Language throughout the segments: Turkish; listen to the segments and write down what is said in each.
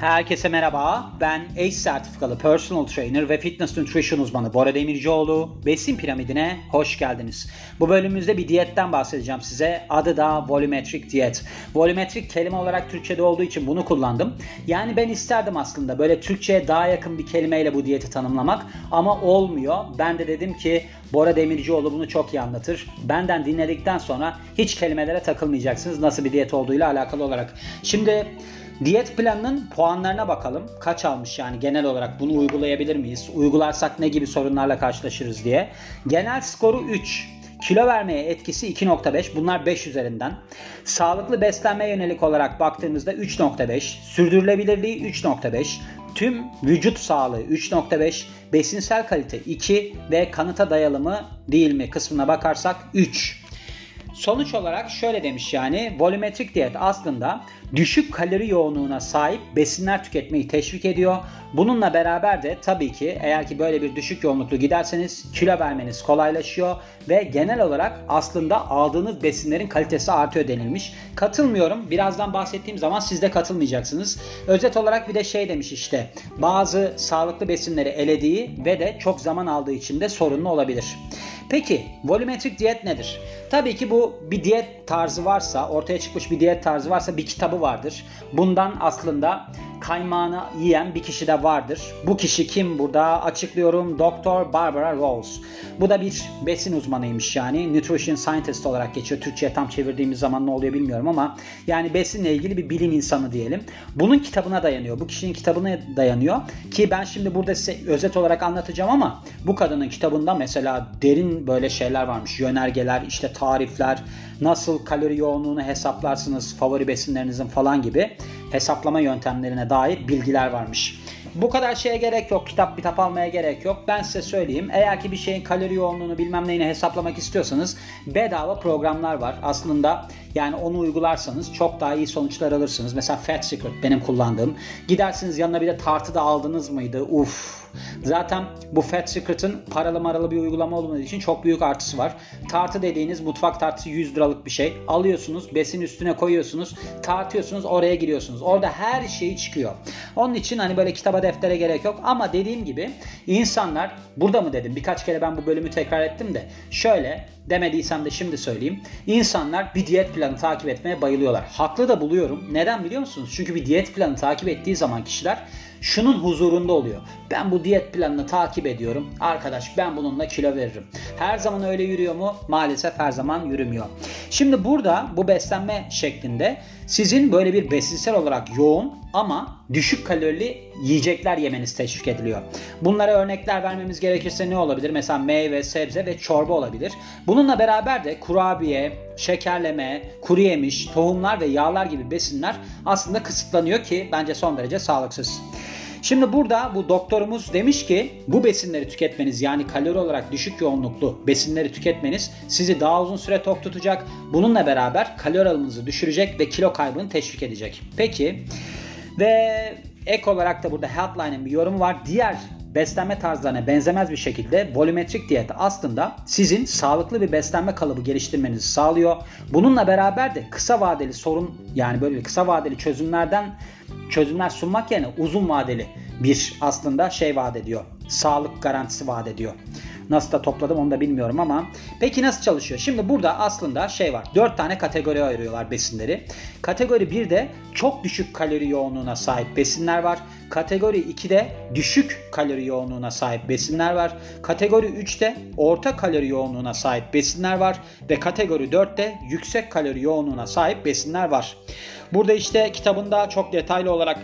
Herkese merhaba. Ben ACE sertifikalı personal trainer ve fitness nutrition uzmanı Bora Demircioğlu. Besin piramidine hoş geldiniz. Bu bölümümüzde bir diyetten bahsedeceğim size. Adı da volumetric diyet. Volumetric kelime olarak Türkçe'de olduğu için bunu kullandım. Yani ben isterdim aslında böyle Türkçe'ye daha yakın bir kelimeyle bu diyeti tanımlamak ama olmuyor. Ben de dedim ki Bora Demircioğlu bunu çok iyi anlatır. Benden dinledikten sonra hiç kelimelere takılmayacaksınız nasıl bir diyet olduğuyla alakalı olarak. Şimdi Diyet planının puanlarına bakalım. Kaç almış yani genel olarak bunu uygulayabilir miyiz? Uygularsak ne gibi sorunlarla karşılaşırız diye. Genel skoru 3. Kilo vermeye etkisi 2.5. Bunlar 5 üzerinden. Sağlıklı beslenme yönelik olarak baktığımızda 3.5. Sürdürülebilirliği 3.5. Tüm vücut sağlığı 3.5. Besinsel kalite 2 ve kanıta dayalı mı değil mi kısmına bakarsak 3. Sonuç olarak şöyle demiş yani volumetrik diyet aslında düşük kalori yoğunluğuna sahip besinler tüketmeyi teşvik ediyor. Bununla beraber de tabii ki eğer ki böyle bir düşük yoğunluklu giderseniz kilo vermeniz kolaylaşıyor ve genel olarak aslında aldığınız besinlerin kalitesi artıyor denilmiş. Katılmıyorum. Birazdan bahsettiğim zaman siz de katılmayacaksınız. Özet olarak bir de şey demiş işte bazı sağlıklı besinleri elediği ve de çok zaman aldığı için de sorunlu olabilir. Peki volumetrik diyet nedir? Tabii ki bu bir diyet tarzı varsa, ortaya çıkmış bir diyet tarzı varsa bir kitabı vardır. Bundan aslında kaymağını yiyen bir kişi de vardır. Bu kişi kim burada? Açıklıyorum. Doktor Barbara Rose. Bu da bir besin uzmanıymış yani. Nutrition Scientist olarak geçiyor. Türkçe'ye tam çevirdiğimiz zaman ne oluyor bilmiyorum ama yani besinle ilgili bir bilim insanı diyelim. Bunun kitabına dayanıyor. Bu kişinin kitabına dayanıyor. Ki ben şimdi burada size özet olarak anlatacağım ama bu kadının kitabında mesela derin böyle şeyler varmış. Yönergeler, işte tarifler, nasıl kalori yoğunluğunu hesaplarsınız, favori besinlerinizin falan gibi hesaplama yöntemlerine dair bilgiler varmış. Bu kadar şeye gerek yok. Kitap kitap almaya gerek yok. Ben size söyleyeyim. Eğer ki bir şeyin kalori yoğunluğunu bilmem neyini hesaplamak istiyorsanız bedava programlar var. Aslında yani onu uygularsanız çok daha iyi sonuçlar alırsınız. Mesela Fat Secret benim kullandığım. Gidersiniz yanına bir de tartı da aldınız mıydı? Uf. Zaten bu Fat Secret'ın paralı maralı bir uygulama olmadığı için çok büyük artısı var. Tartı dediğiniz mutfak tartısı 100 liralık bir şey. Alıyorsunuz, besin üstüne koyuyorsunuz, tartıyorsunuz, oraya giriyorsunuz. Orada her şey çıkıyor. Onun için hani böyle kitaba deftere gerek yok. Ama dediğim gibi insanlar burada mı dedim birkaç kere ben bu bölümü tekrar ettim de şöyle demediysem de şimdi söyleyeyim. İnsanlar bir diyet planı takip etmeye bayılıyorlar. Haklı da buluyorum. Neden biliyor musunuz? Çünkü bir diyet planı takip ettiği zaman kişiler şunun huzurunda oluyor. Ben bu diyet planını takip ediyorum. Arkadaş ben bununla kilo veririm. Her zaman öyle yürüyor mu? Maalesef her zaman yürümüyor. Şimdi burada bu beslenme şeklinde sizin böyle bir besinsel olarak yoğun ama düşük kalorili yiyecekler yemeniz teşvik ediliyor. Bunlara örnekler vermemiz gerekirse ne olabilir? Mesela meyve, sebze ve çorba olabilir. Bununla beraber de kurabiye, şekerleme, kuru yemiş, tohumlar ve yağlar gibi besinler aslında kısıtlanıyor ki bence son derece sağlıksız. Şimdi burada bu doktorumuz demiş ki bu besinleri tüketmeniz yani kalori olarak düşük yoğunluklu besinleri tüketmeniz sizi daha uzun süre tok tutacak. Bununla beraber kalori alımınızı düşürecek ve kilo kaybını teşvik edecek. Peki ve ek olarak da burada Healthline'ın bir yorumu var. Diğer beslenme tarzlarına benzemez bir şekilde volumetrik diyet aslında sizin sağlıklı bir beslenme kalıbı geliştirmenizi sağlıyor. Bununla beraber de kısa vadeli sorun yani böyle kısa vadeli çözümlerden çözümler sunmak yerine uzun vadeli bir aslında şey vaat ediyor. Sağlık garantisi vaat ediyor. Nasıl da topladım onu da bilmiyorum ama. Peki nasıl çalışıyor? Şimdi burada aslında şey var. 4 tane kategori ayırıyorlar besinleri. Kategori 1'de çok düşük kalori yoğunluğuna sahip besinler var. Kategori 2'de düşük kalori yoğunluğuna sahip besinler var. Kategori 3'te orta kalori yoğunluğuna sahip besinler var. Ve kategori 4'te yüksek kalori yoğunluğuna sahip besinler var. Burada işte kitabında çok detaylı olarak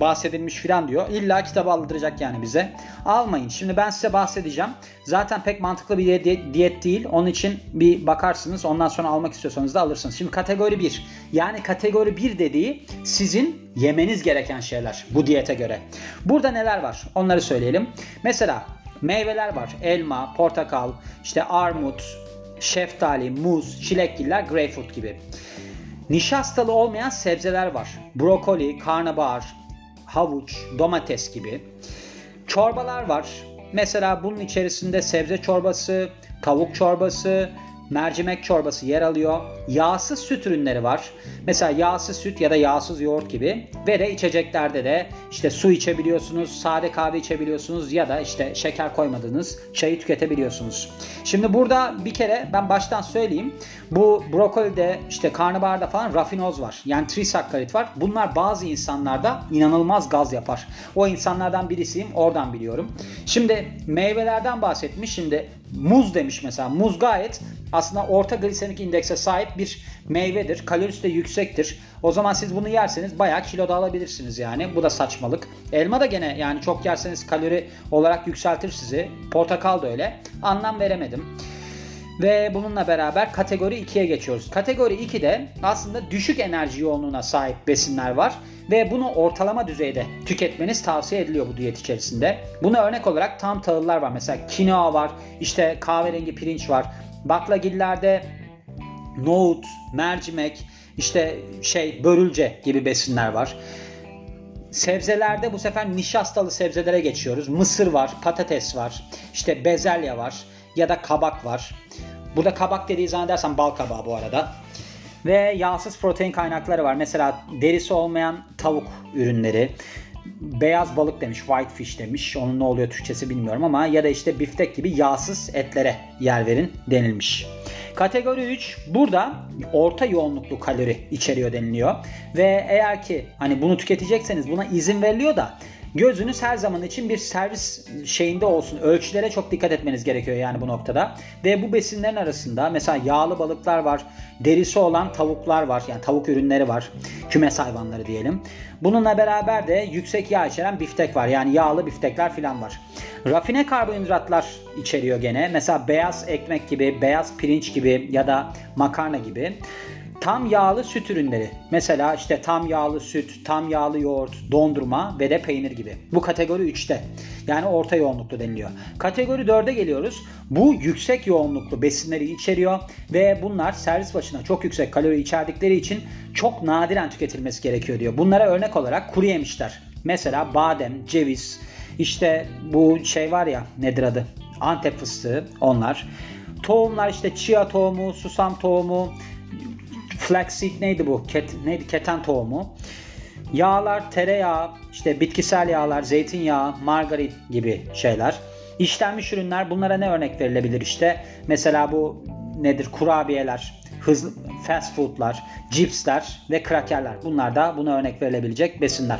bahsedilmiş filan diyor. İlla kitabı aldıracak yani bize. Almayın. Şimdi ben size bahsedeceğim. Zaten pek mantıklı bir diyet değil. Onun için bir bakarsınız. Ondan sonra almak istiyorsanız da alırsınız. Şimdi kategori 1. Yani kategori 1 dediği sizin yemeniz gereken şeyler bu diyete göre. Burada neler var? Onları söyleyelim. Mesela meyveler var. Elma, portakal, işte armut, şeftali, muz, çilekgiller, greyfurt gibi. Nişastalı olmayan sebzeler var. Brokoli, karnabahar, havuç, domates gibi. Çorbalar var. Mesela bunun içerisinde sebze çorbası, tavuk çorbası, mercimek çorbası yer alıyor. Yağsız süt ürünleri var. Mesela yağsız süt ya da yağsız yoğurt gibi. Ve de içeceklerde de işte su içebiliyorsunuz, sade kahve içebiliyorsunuz ya da işte şeker koymadığınız çayı tüketebiliyorsunuz. Şimdi burada bir kere ben baştan söyleyeyim. Bu brokolide işte karnabaharda falan rafinoz var. Yani trisakkarit var. Bunlar bazı insanlarda inanılmaz gaz yapar. O insanlardan birisiyim. Oradan biliyorum. Şimdi meyvelerden bahsetmiş. Şimdi muz demiş mesela. Muz gayet aslında orta glisemik indekse sahip bir meyvedir. Kalorisi de yüksektir. O zaman siz bunu yerseniz bayağı kilo da alabilirsiniz yani. Bu da saçmalık. Elma da gene yani çok yerseniz kalori olarak yükseltir sizi. Portakal da öyle. Anlam veremedim. Ve bununla beraber kategori 2'ye geçiyoruz. Kategori 2'de aslında düşük enerji yoğunluğuna sahip besinler var ve bunu ortalama düzeyde tüketmeniz tavsiye ediliyor bu diyet içerisinde. Buna örnek olarak tam tahıllar var. Mesela kinoa var, işte kahverengi pirinç var. Baklagillerde nohut, mercimek, işte şey börülce gibi besinler var. Sebzelerde bu sefer nişastalı sebzelere geçiyoruz. Mısır var, patates var, işte bezelye var ya da kabak var. Burada kabak dediği zannedersem bal kabağı bu arada. Ve yağsız protein kaynakları var. Mesela derisi olmayan tavuk ürünleri. Beyaz balık demiş, white fish demiş. Onun ne oluyor Türkçesi bilmiyorum ama ya da işte biftek gibi yağsız etlere yer verin denilmiş. Kategori 3 burada orta yoğunluklu kalori içeriyor deniliyor. Ve eğer ki hani bunu tüketecekseniz buna izin veriliyor da Gözünüz her zaman için bir servis şeyinde olsun. Ölçülere çok dikkat etmeniz gerekiyor yani bu noktada. Ve bu besinlerin arasında mesela yağlı balıklar var. Derisi olan tavuklar var. Yani tavuk ürünleri var. Kümes hayvanları diyelim. Bununla beraber de yüksek yağ içeren biftek var. Yani yağlı biftekler falan var. Rafine karbonhidratlar içeriyor gene. Mesela beyaz ekmek gibi, beyaz pirinç gibi ya da makarna gibi. Tam yağlı süt ürünleri. Mesela işte tam yağlı süt, tam yağlı yoğurt, dondurma ve de peynir gibi. Bu kategori 3'te. Yani orta yoğunluklu deniliyor. Kategori 4'e geliyoruz. Bu yüksek yoğunluklu besinleri içeriyor ve bunlar servis başına çok yüksek kalori içerdikleri için çok nadiren tüketilmesi gerekiyor diyor. Bunlara örnek olarak kuru yemişler. Mesela badem, ceviz, işte bu şey var ya nedir adı? Antep fıstığı onlar. Tohumlar işte chia tohumu, susam tohumu, flaxseed neydi bu? Ket, neydi? Keten tohumu. Yağlar, tereyağı, işte bitkisel yağlar, zeytinyağı, margarin gibi şeyler. İşlenmiş ürünler bunlara ne örnek verilebilir işte? Mesela bu nedir? Kurabiyeler, hızlı fast foodlar, cipsler ve krakerler. Bunlar da buna örnek verilebilecek besinler.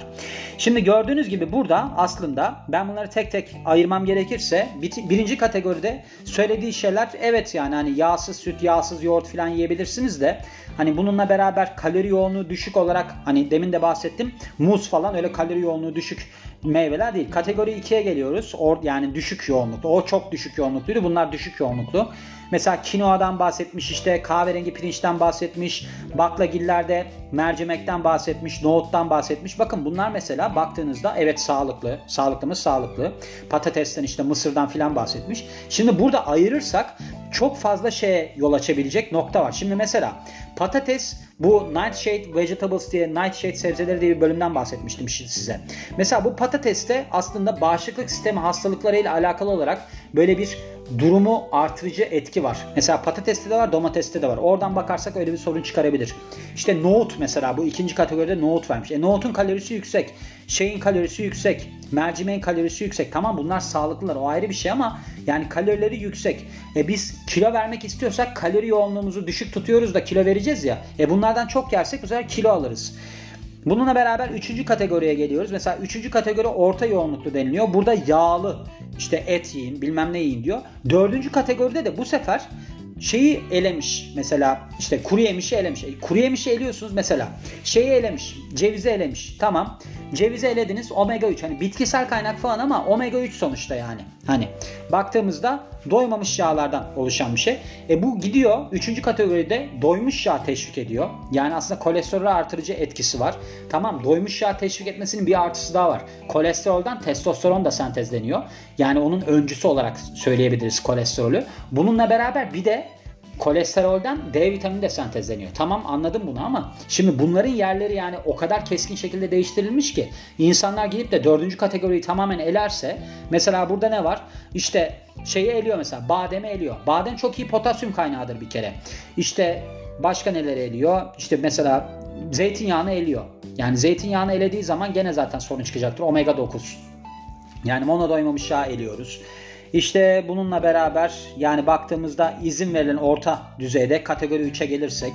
Şimdi gördüğünüz gibi burada aslında ben bunları tek tek ayırmam gerekirse birinci kategoride söylediği şeyler evet yani hani yağsız süt, yağsız yoğurt falan yiyebilirsiniz de hani bununla beraber kalori yoğunluğu düşük olarak hani demin de bahsettim muz falan öyle kalori yoğunluğu düşük meyveler değil. Kategori 2'ye geliyoruz. Or, yani düşük yoğunluklu. O çok düşük yoğunlukluydu. Bunlar düşük yoğunluklu. Mesela kinoadan bahsetmiş işte kahverengi pirinçten bahsetmiş. Baklagillerde mercimekten bahsetmiş. Nohuttan bahsetmiş. Bakın bunlar mesela baktığınızda evet sağlıklı. Sağlıklı mı? Sağlıklı. Patatesten işte mısırdan filan bahsetmiş. Şimdi burada ayırırsak çok fazla şeye yol açabilecek nokta var. Şimdi mesela patates bu Nightshade Vegetables diye Nightshade sebzeleri diye bir bölümden bahsetmiştim size. Mesela bu patateste aslında bağışıklık sistemi hastalıklarıyla alakalı olarak böyle bir durumu artırıcı etki var. Mesela patateste de var, domateste de var. Oradan bakarsak öyle bir sorun çıkarabilir. İşte nohut mesela bu ikinci kategoride nohut vermiş. E nohutun kalorisi yüksek. Şeyin kalorisi yüksek. Mercimeğin kalorisi yüksek. Tamam bunlar sağlıklılar. O ayrı bir şey ama yani kalorileri yüksek. E biz kilo vermek istiyorsak kalori yoğunluğumuzu düşük tutuyoruz da kilo vereceğiz ya. E bunlardan çok yersek bu sefer kilo alırız. Bununla beraber üçüncü kategoriye geliyoruz. Mesela üçüncü kategori orta yoğunluklu deniliyor. Burada yağlı işte et yiyin bilmem ne yiyin diyor. Dördüncü kategoride de bu sefer şeyi elemiş. Mesela işte kuru yemişi elemiş. E, kuru yemişi eliyorsunuz mesela. Şeyi elemiş. Cevizi elemiş. Tamam. Cevizi elediniz. Omega 3. Hani bitkisel kaynak falan ama omega 3 sonuçta yani. Hani baktığımızda doymamış yağlardan oluşan bir şey. E bu gidiyor. Üçüncü kategoride doymuş yağ teşvik ediyor. Yani aslında kolesterolü artırıcı etkisi var. Tamam doymuş yağ teşvik etmesinin bir artısı daha var. Kolesterolden testosteron da sentezleniyor. Yani onun öncüsü olarak söyleyebiliriz kolesterolü. Bununla beraber bir de kolesterolden D vitamini de sentezleniyor. Tamam anladım bunu ama şimdi bunların yerleri yani o kadar keskin şekilde değiştirilmiş ki insanlar gidip de dördüncü kategoriyi tamamen elerse mesela burada ne var? işte şeyi eliyor mesela bademi eliyor. Badem çok iyi potasyum kaynağıdır bir kere. İşte başka neleri eliyor? İşte mesela zeytinyağını eliyor. Yani zeytinyağını elediği zaman gene zaten sorun çıkacaktır. Omega 9. Yani monodoymamış yağ eliyoruz. İşte bununla beraber yani baktığımızda izin verilen orta düzeyde kategori 3'e gelirsek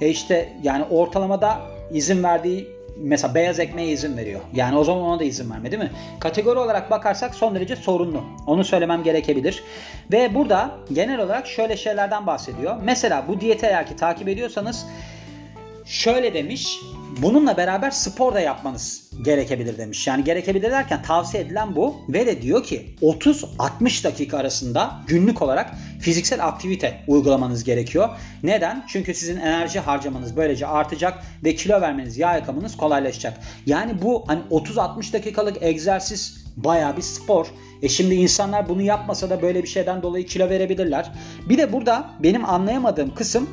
e işte yani ortalamada izin verdiği mesela beyaz ekmeğe izin veriyor. Yani o zaman ona da izin verme değil mi? Kategori olarak bakarsak son derece sorunlu. Onu söylemem gerekebilir. Ve burada genel olarak şöyle şeylerden bahsediyor. Mesela bu diyeti eğer ki takip ediyorsanız şöyle demiş. Bununla beraber spor da yapmanız gerekebilir demiş. Yani gerekebilir derken tavsiye edilen bu. Ve de diyor ki 30-60 dakika arasında günlük olarak fiziksel aktivite uygulamanız gerekiyor. Neden? Çünkü sizin enerji harcamanız böylece artacak ve kilo vermeniz, yağ yakamanız kolaylaşacak. Yani bu hani 30-60 dakikalık egzersiz baya bir spor. E şimdi insanlar bunu yapmasa da böyle bir şeyden dolayı kilo verebilirler. Bir de burada benim anlayamadığım kısım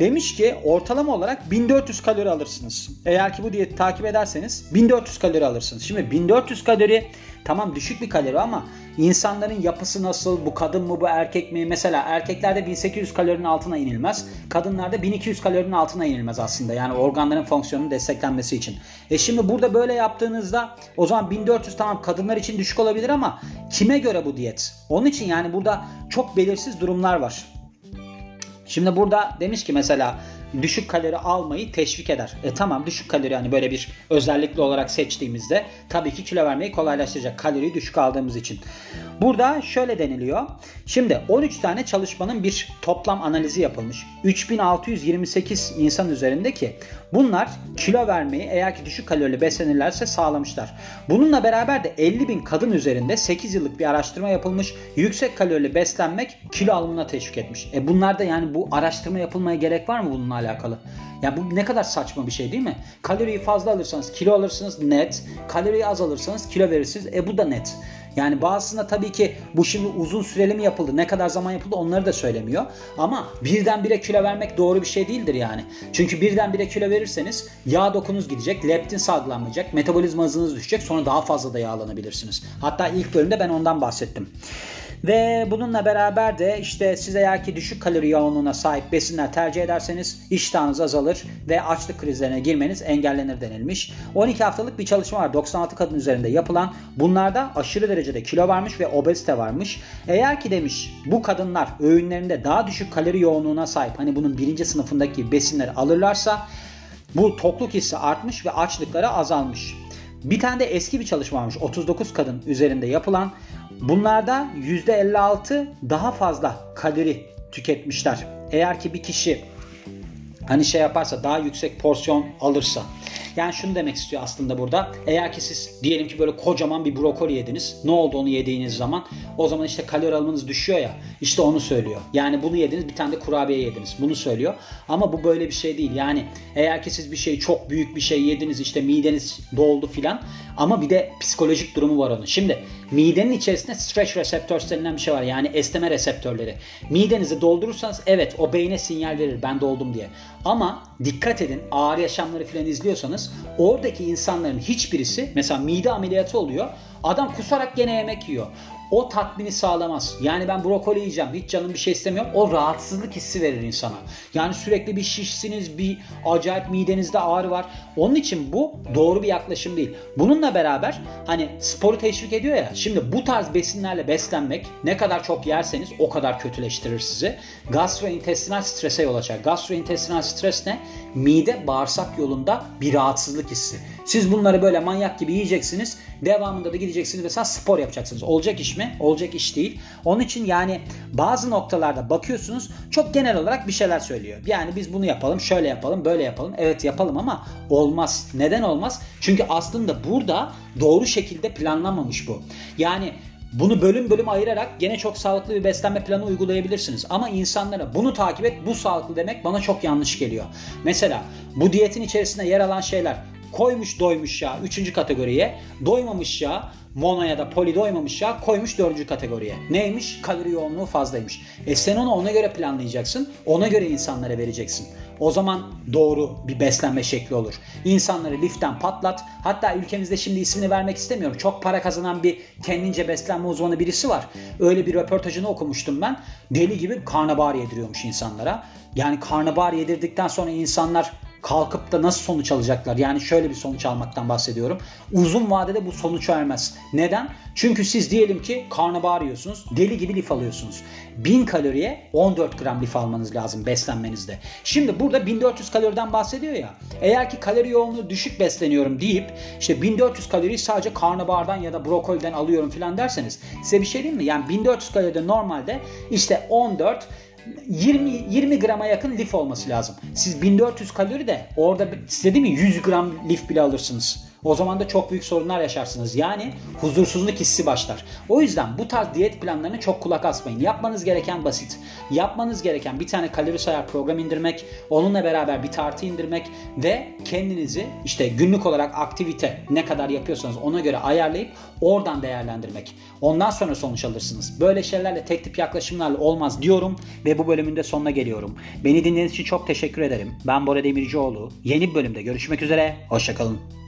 Demiş ki ortalama olarak 1400 kalori alırsınız. Eğer ki bu diyeti takip ederseniz 1400 kalori alırsınız. Şimdi 1400 kalori tamam düşük bir kalori ama insanların yapısı nasıl? Bu kadın mı bu erkek mi? Mesela erkeklerde 1800 kalorinin altına inilmez. Kadınlarda 1200 kalorinin altına inilmez aslında. Yani organların fonksiyonunun desteklenmesi için. E şimdi burada böyle yaptığınızda o zaman 1400 tamam kadınlar için düşük olabilir ama kime göre bu diyet? Onun için yani burada çok belirsiz durumlar var. Şimdi burada demiş ki mesela düşük kalori almayı teşvik eder. E tamam düşük kalori yani böyle bir özellikle olarak seçtiğimizde tabii ki kilo vermeyi kolaylaştıracak. Kaloriyi düşük aldığımız için. Burada şöyle deniliyor. Şimdi 13 tane çalışmanın bir toplam analizi yapılmış. 3628 insan üzerinde ki bunlar kilo vermeyi eğer ki düşük kalorili beslenirlerse sağlamışlar. Bununla beraber de 50 bin kadın üzerinde 8 yıllık bir araştırma yapılmış. Yüksek kalorili beslenmek kilo alımına teşvik etmiş. E bunlarda yani bu araştırma yapılmaya gerek var mı bununla alakalı? Ya bu ne kadar saçma bir şey değil mi? Kaloriyi fazla alırsanız kilo alırsınız net. Kaloriyi az alırsanız kilo verirsiniz. E bu da net. Yani bazısında tabii ki bu şimdi uzun süreli mi yapıldı, ne kadar zaman yapıldı onları da söylemiyor. Ama birdenbire kilo vermek doğru bir şey değildir yani. Çünkü birdenbire kilo verirseniz yağ dokunuz gidecek, leptin salgılanmayacak, metabolizma hızınız düşecek sonra daha fazla da yağlanabilirsiniz. Hatta ilk bölümde ben ondan bahsettim. Ve bununla beraber de işte siz eğer ki düşük kalori yoğunluğuna sahip besinler tercih ederseniz iştahınız azalır ve açlık krizlerine girmeniz engellenir denilmiş. 12 haftalık bir çalışma var 96 kadın üzerinde yapılan. Bunlarda aşırı derecede kilo varmış ve obezite varmış. Eğer ki demiş bu kadınlar öğünlerinde daha düşük kalori yoğunluğuna sahip hani bunun birinci sınıfındaki besinleri alırlarsa bu tokluk hissi artmış ve açlıkları azalmış. Bir tane de eski bir çalışma varmış 39 kadın üzerinde yapılan. Bunlarda %56 daha fazla kalori tüketmişler. Eğer ki bir kişi hani şey yaparsa daha yüksek porsiyon alırsa. Yani şunu demek istiyor aslında burada. Eğer ki siz diyelim ki böyle kocaman bir brokoli yediniz. Ne oldu onu yediğiniz zaman? O zaman işte kalori alımınız düşüyor ya. İşte onu söylüyor. Yani bunu yediniz bir tane de kurabiye yediniz. Bunu söylüyor. Ama bu böyle bir şey değil. Yani eğer ki siz bir şey çok büyük bir şey yediniz işte mideniz doldu filan. Ama bir de psikolojik durumu var onun. Şimdi midenin içerisinde stretch receptors denilen bir şey var. Yani esneme reseptörleri. Midenizi doldurursanız evet o beyne sinyal verir ben doldum diye. Ama dikkat edin ağır yaşamları filan izliyorsanız oradaki insanların hiçbirisi mesela mide ameliyatı oluyor. Adam kusarak gene yemek yiyor o tatmini sağlamaz. Yani ben brokoli yiyeceğim. Hiç canım bir şey istemiyor. O rahatsızlık hissi verir insana. Yani sürekli bir şişsiniz, bir acayip midenizde ağrı var. Onun için bu doğru bir yaklaşım değil. Bununla beraber hani sporu teşvik ediyor ya. Şimdi bu tarz besinlerle beslenmek ne kadar çok yerseniz o kadar kötüleştirir sizi. Gastrointestinal strese yol açar. Gastrointestinal stres ne? Mide bağırsak yolunda bir rahatsızlık hissi. Siz bunları böyle manyak gibi yiyeceksiniz. Devamında da gideceksiniz mesela spor yapacaksınız. Olacak iş mi? Olacak iş değil. Onun için yani bazı noktalarda bakıyorsunuz çok genel olarak bir şeyler söylüyor. Yani biz bunu yapalım, şöyle yapalım, böyle yapalım. Evet yapalım ama olmaz. Neden olmaz? Çünkü aslında burada doğru şekilde planlanmamış bu. Yani bunu bölüm bölüm ayırarak gene çok sağlıklı bir beslenme planı uygulayabilirsiniz. Ama insanlara bunu takip et, bu sağlıklı demek bana çok yanlış geliyor. Mesela bu diyetin içerisinde yer alan şeyler koymuş doymuş yağ 3. kategoriye, doymamış yağ mono ya da poli doymamış yağ koymuş 4. kategoriye. Neymiş? Kalori yoğunluğu fazlaymış. E sen onu ona göre planlayacaksın. Ona göre insanlara vereceksin. O zaman doğru bir beslenme şekli olur. İnsanları liften patlat. Hatta ülkemizde şimdi ismini vermek istemiyorum. Çok para kazanan bir kendince beslenme uzmanı birisi var. Öyle bir röportajını okumuştum ben. Deli gibi karnabahar yediriyormuş insanlara. Yani karnabahar yedirdikten sonra insanlar kalkıp da nasıl sonuç alacaklar? Yani şöyle bir sonuç almaktan bahsediyorum. Uzun vadede bu sonuç vermez. Neden? Çünkü siz diyelim ki karnabahar yiyorsunuz. Deli gibi lif alıyorsunuz. 1000 kaloriye 14 gram lif almanız lazım beslenmenizde. Şimdi burada 1400 kaloriden bahsediyor ya. Eğer ki kalori yoğunluğu düşük besleniyorum deyip işte 1400 kaloriyi sadece karnabahardan ya da brokoliden alıyorum falan derseniz size bir şey diyeyim mi? Yani 1400 kaloride normalde işte 14 20 20 grama yakın lif olması lazım. Siz 1400 kalori de orada size değil mi 100 gram lif bile alırsınız. O zaman da çok büyük sorunlar yaşarsınız. Yani huzursuzluk hissi başlar. O yüzden bu tarz diyet planlarına çok kulak asmayın. Yapmanız gereken basit. Yapmanız gereken bir tane kalori sayar program indirmek, onunla beraber bir tartı indirmek ve kendinizi işte günlük olarak aktivite ne kadar yapıyorsanız ona göre ayarlayıp oradan değerlendirmek. Ondan sonra sonuç alırsınız. Böyle şeylerle tek tip yaklaşımlarla olmaz diyorum ve bu bölümün de sonuna geliyorum. Beni dinlediğiniz için çok teşekkür ederim. Ben Bora Demircioğlu. Yeni bir bölümde görüşmek üzere. Hoşçakalın.